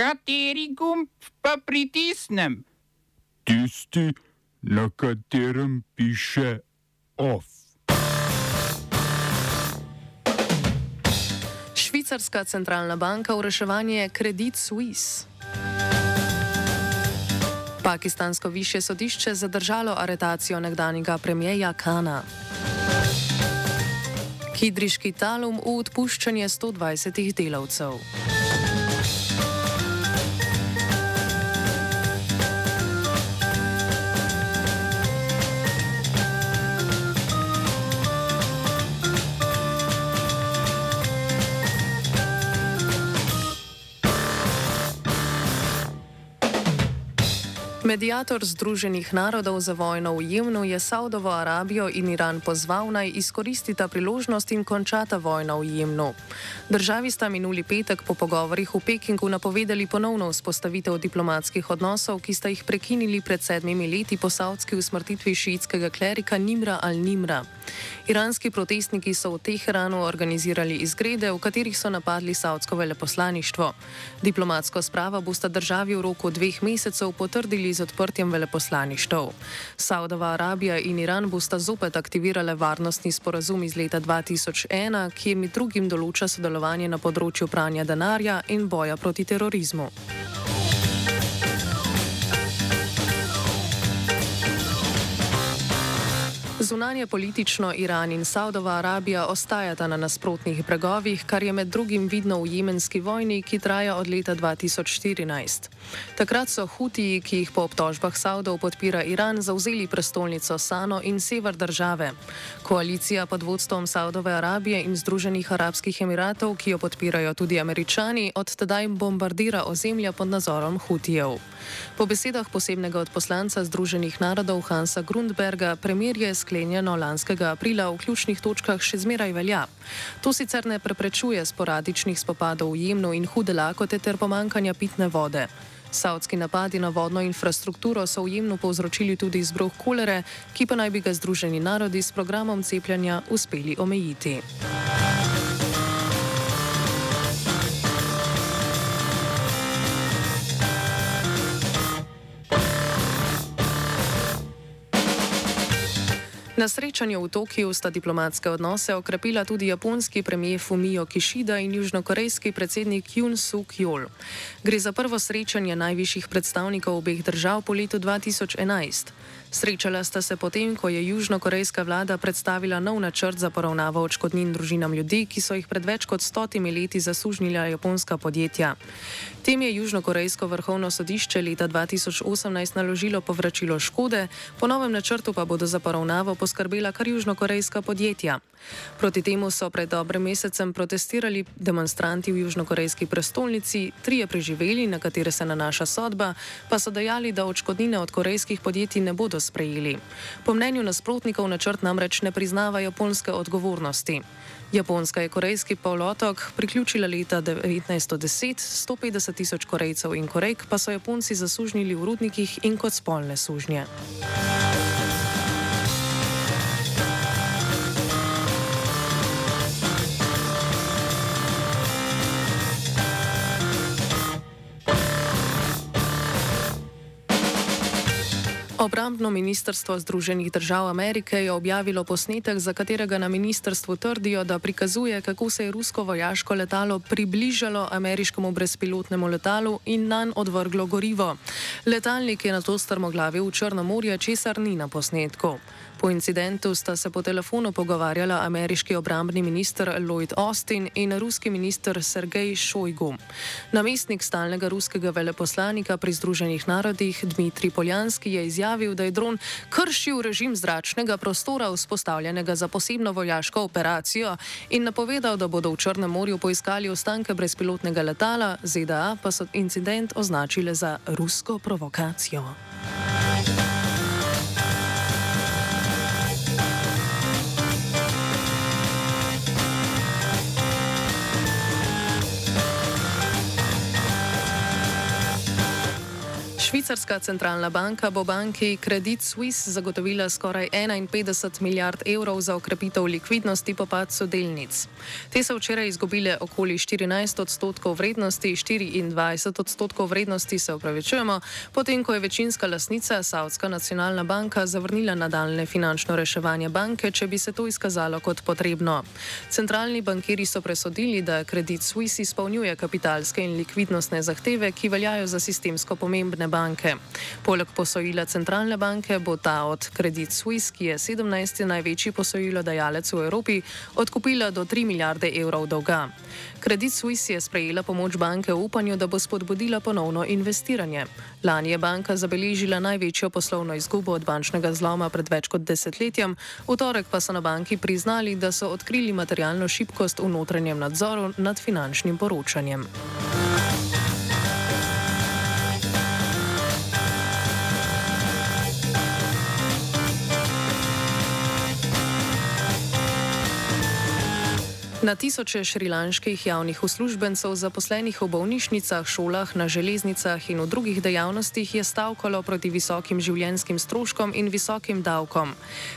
Kateri gumb pa pritisnem? Tisti, na katerem piše OF. Švicarska centralna banka v reševanje Credit Suisse. Pakistansko više sodišče zadržalo aretacijo nekdanjega premijeja Kana. Hidriški talum v odpuščanje 120 delavcev. Medijator Združenih narodov za vojno v Jemnu je Saudovo Arabijo in Iran pozval naj izkoristita priložnost in končata vojno v Jemnu. Državi sta minuli petek po pogovorih v Pekingu napovedali ponovno vzpostavitev diplomatskih odnosov, ki sta jih prekinili pred sedmimi leti po savdski usmrtitvi šiitskega klerika Nimra al-Nimra. Iranski protestniki so v Teheranu organizirali izgrede, v katerih so napadli savdsko veleposlaništvo. Diplomatsko spravo bosta državi v roku dveh mesecev potrdili z odprtjem veleposlaništev. Saudova Arabija in Iran bosta zopet aktivirale varnostni sporazum iz leta 2001, ki je med drugim določa sodelovanje na področju pranja denarja in boja proti terorizmu. Zunanje politično Iran in Saudova Arabija ostajata na nasprotnih bregovih, kar je med drugim vidno v jemenski vojni, ki traja od leta 2014. Takrat so Hutiji, ki jih po obtožbah Saudov podpira Iran, zauzeli prestolnico Sano in sever države. Koalicija pod vodstvom Saudove Arabije in Združenih arabskih emiratov, ki jo podpirajo tudi američani, od tedaj bombardira ozemlja pod nadzorom Hutijev. Po besedah posebnega odposlanca Združenih narodov Hansa Grundberga, premjer je sklenil, sklenjeno lanskega aprila v ključnih točkah še zmeraj velja. To sicer ne preprečuje sporadičnih spopadov v Jemnu in hude lakote ter pomankanja pitne vode. Saudski napadi na vodno infrastrukturo so v Jemnu povzročili tudi izbruh kolere, ki pa naj bi ga Združeni narodi s programom cepljenja uspeli omejiti. Na srečanju v Tokiu sta diplomatske odnose okrepila tudi japonski premijer Fumio Kishida in južnokorejski predsednik Jun Suk Jol. Gre za prvo srečanje najvišjih predstavnikov obeh držav po letu 2011. Srečala sta se potem, ko je južnokorejska vlada predstavila nov načrt za poravnavo očkodnin družinam ljudi, ki so jih pred več kot stotimi leti zasužnila japonska podjetja. Tem je južnokorejsko vrhovno sodišče leta 2018 naložilo povračilo škode, po novem načrtu pa bodo za poravnavo poskrbela kar južnokorejska podjetja. Proti temu so pred dobrim mesecem protestirali demonstranti v južnokorejski prestolnici, trije preživeli, na katere se nanaša sodba, pa so dejali, da očkodnine od korejskih podjetij ne bodo sprejeli. Po mnenju nasprotnikov načrt namreč ne priznava japonske odgovornosti. Japonska je korejski polotok priključila leta 1910, 150 tisoč korejcev in korejk pa so Japonci zasužnili v rudnikih in kot spolne sužnje. Obrambno ministrstvo Združenih držav Amerike je objavilo posnetek, za katerega na ministrstvu trdijo, da prikazuje, kako se je rusko vojaško letalo približalo ameriškemu brezpilotnemu letalu in nanj odvrglo gorivo. Letalnik je na to strmoglavil v Črno morje, česar ni na posnetku. Po incidentu sta se po telefonu pogovarjala ameriški obrambni minister Lloyd Austin in ruski minister Sergej Šojgu. Namestnik stalnega ruskega veleposlanika pri Združenih narodih Dmitrij Poljanski je izjavil, da je dron kršil režim zračnega prostora vzpostavljenega za posebno vojaško operacijo in napovedal, da bodo v Črnem morju poiskali ostanke brezpilotnega letala, ZDA pa so incident označile za rusko provokacijo. Švicarska centralna banka bo banki Credit Suisse zagotovila skoraj 51 milijard evrov za okrepitev likvidnosti po padcu delnic. Te so včeraj izgubile okoli 14 odstotkov vrednosti, 24 odstotkov vrednosti se upravičujemo, potem ko je večinska lasnica Saudska nacionalna banka zavrnila nadaljne finančno reševanje banke, če bi se to izkazalo kot potrebno. Centralni bankiri so presodili, da Credit Suisse izpolnjuje kapitalske in likvidnostne zahteve, ki veljajo za sistemsko pomembne banke. Poleg posojila centralne banke bo ta od Credit Suisse, ki je 17. največji posojilodajalec v Evropi, odkupila do 3 milijarde evrov dolga. Credit Suisse je sprejela pomoč banke v upanju, da bo spodbudila ponovno investiranje. Lani je banka zabeležila največjo poslovno izgubo od bančnega zloma pred več kot desetletjem, v torek pa so na banki priznali, da so odkrili materialno šibkost v notranjem nadzoru nad finančnim poročanjem. Na tisoče šrilanških javnih uslužbencev, zaposlenih v bolnišnicah, šolah, na železnicah in v drugih dejavnostih je stavkalo proti visokim življenjskim stroškom in visokim davkom.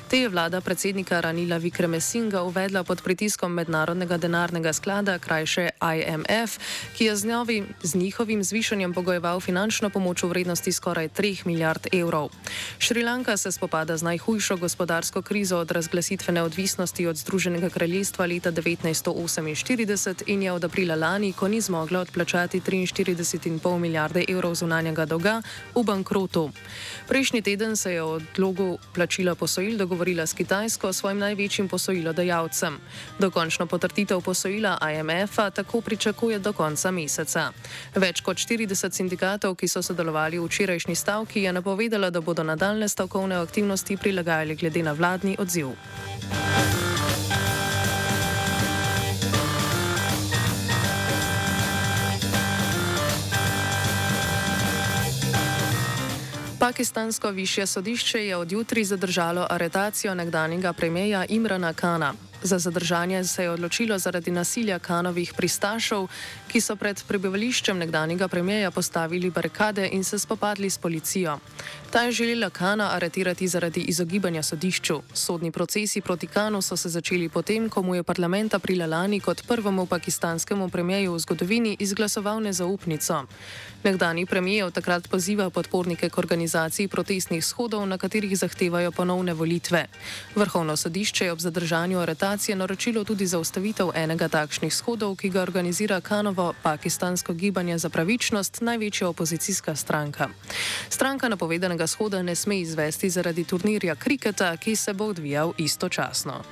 Te je vlada predsednika Ranila Vikreme Singa uvedla pod pritiskom Mednarodnega denarnega sklada, krajše IMF, ki je z, njovi, z njihovim zvišanjem pogojeval finančno pomoč v vrednosti skoraj 3 milijard evrov. Šrilanka se spopada z najhujšo gospodarsko krizo od razglasitve neodvisnosti od Združenega kraljestva leta 19. 1948 in je od aprila lani, ko ni zmogla odplačati 43,5 milijarde evrov zunanjega dolga, v bankrotu. Prejšnji teden se je o odlogu plačila posojil dogovorila s Kitajsko, svojim največjim posojilodajalcem. Dokončno potrditev posojila IMF-a tako pričakuje do konca meseca. Več kot 40 sindikatov, ki so sodelovali v včerajšnji stavki, je napovedala, da bodo nadaljne stavkovne aktivnosti prilagajali glede na vladni odziv. Pakistansko više sodišče je odjutri zadržalo aretacijo nekdanjega premijeja Imrana Kana. Za zadržanje se je odločilo zaradi nasilja kanovih pristašov, ki so pred prebivališčem nekdanjega premijeja postavili barikade in se spopadli s policijo. Ta je želela Kana aretirati zaradi izogibanja sodišču. Sodni procesi proti Kanu so se začeli potem, ko mu je parlament aprila lani kot prvemu pakistanskemu premijeju v zgodovini izglasoval nezaupnico. Nekdani premijev takrat poziva podpornike k organizaciji protestnih shodov, na katerih zahtevajo ponovne volitve. Vrhovno sodišče je ob zadržanju aretacije naročilo tudi zaustavitev enega takšnih shodov, ki ga organizira Kanovo pakistansko gibanje za pravičnost, največja opozicijska stranka. Stranka napovedanega shoda ne sme izvesti zaradi turnirja kriketa, ki se bo odvijal istočasno.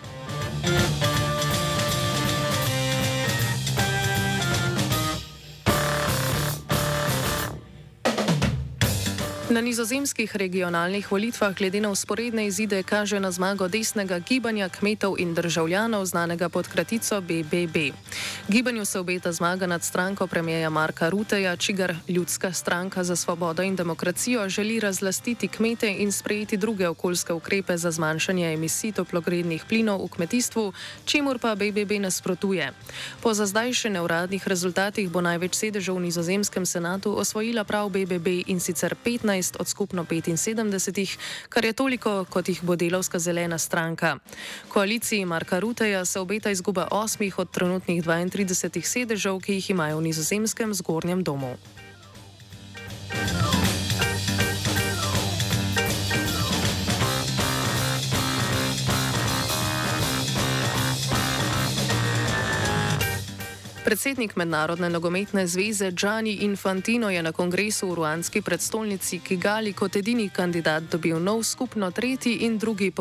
Na nizozemskih regionalnih volitvah glede na usporedne izide kaže na zmago desnega gibanja kmetov in državljanov znanega pod kratico BBB. Gibanju se obeta zmaga nad stranko premijeja Marka Ruteja, čigar ljudska stranka za svobodo in demokracijo želi razlastiti kmete in sprejeti druge okoljske ukrepe za zmanjšanje emisij toplogrednih plinov v kmetijstvu, čemur pa BBB nasprotuje. Po za zdaj še neuradnih rezultatih bo največ sedežev v nizozemskem senatu osvojila prav BBB in sicer 15. 15 od skupno 75, kar je toliko, kot jih bo delovska zelena stranka. Koaliciji Marka Ruteja se obeta izguba osmih od trenutnih 32 sedežev, ki jih imajo v nizozemskem zgornjem domu. Predsednik Mednarodne nogometne zveze Gianni Infantino je na kongresu v ruanski predstolnici Kigali kot edini kandidat dobil nov skupno tretji in drugi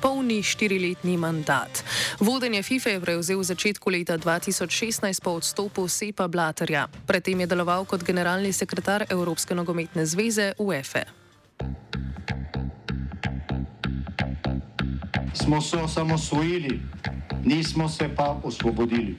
polni štiriletni mandat. Vodenje FIFA je prevzel v začetku leta 2016 po odstopu Sepa Blaterja. Predtem je deloval kot generalni sekretar Evropske nogometne zveze UEFA. Smo se osamosvojili, nismo se pa osvobodili.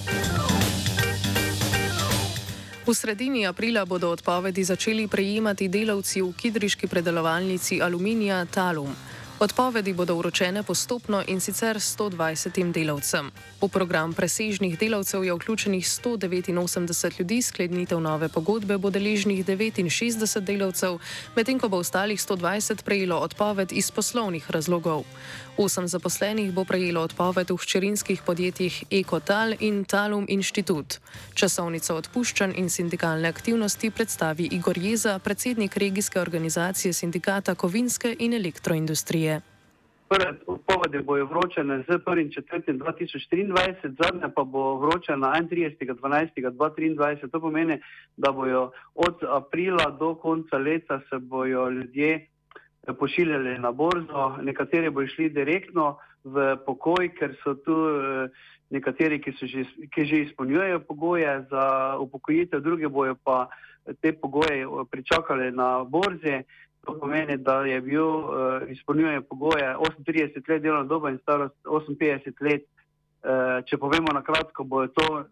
V sredini aprila bodo odpovedi začeli prejemati delavci v kidriški predelovalnici aluminija Talum. Odpovedi bodo vročene postopno in sicer 120 delavcem. V program presežnih delavcev je vključenih 189 ljudi, sklenitev nove pogodbe bo deležnih 69 delavcev, medtem ko bo ostalih 120 prejelo odpoved iz poslovnih razlogov. Osem zaposlenih bo prejelo odpoved v hčerinskih podjetjih Ekotal in Talum Institut. Časovnico odpuščanj in sindikalne aktivnosti predstavi Igor Jeza, predsednik regijske organizacije sindikata kovinske in elektroindustrije. Prve odpovedi bojo vročene z 1.4.2023, zadnja pa bo vročena 31.12.2023. To pomeni, da bojo od aprila do konca leta se bojo ljudje eh, pošiljali na borzo, nekateri bojo šli direktno v pokoj, ker so tu eh, nekateri, ki, že, ki že izpolnjujejo pogoje za upokojitev, druge bojo pa te pogoje pričakali na borzi. To pomeni, da je bil uh, izpolnjuje pogoje 38 let delovna doba in starost 58 let. Uh, če povemo na kratko, bo to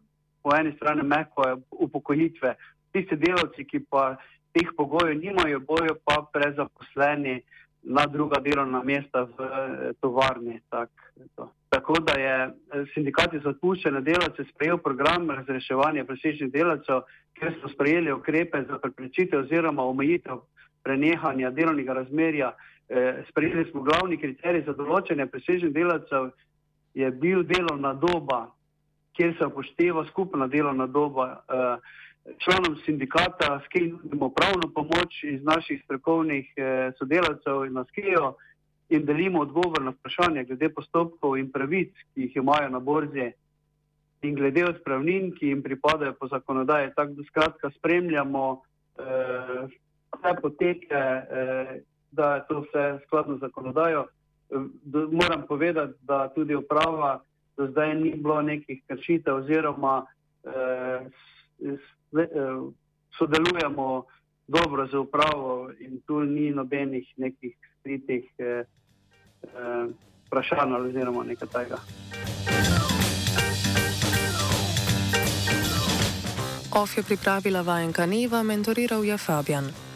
po eni strani mehko upokojitve. Tisti delavci, ki pa teh pogojev nimajo, bojo pa prezaposleni na druga delovna mesta v uh, tovarni. Tak, Tako da je sindikati za odpuščene delavce sprejel program razreševanja presežnih delavcev, ker so sprejeli ukrepe za preprečitev oziroma omejitev prenehanja delovnega razmerja. Eh, sprejeli smo glavni kriterij za določene presežnih delavcev, je bil delovna doba, kjer se upošteva skupna delovna doba. Eh, članom sindikata SKEJ nudimo pravno pomoč iz naših strokovnih eh, sodelavcev in na SKEJO in delimo odgovor na vprašanje glede postopkov in pravic, ki jih imajo na borzi in glede odpravnin, ki jim pripadajo po zakonodaji. Tako da skratka spremljamo eh, vse poteke, eh, da je to vse skladno z zakonodajo. Moram povedati, da tudi uprava do zdaj ni bilo nekih kršitev oziroma eh, sodelujemo dobro z upravo in tu ni nobenih nekih skritih vprašanj oziroma nekaj tega. OF je pripravila vajenka Neva, mentoriral je Fabian.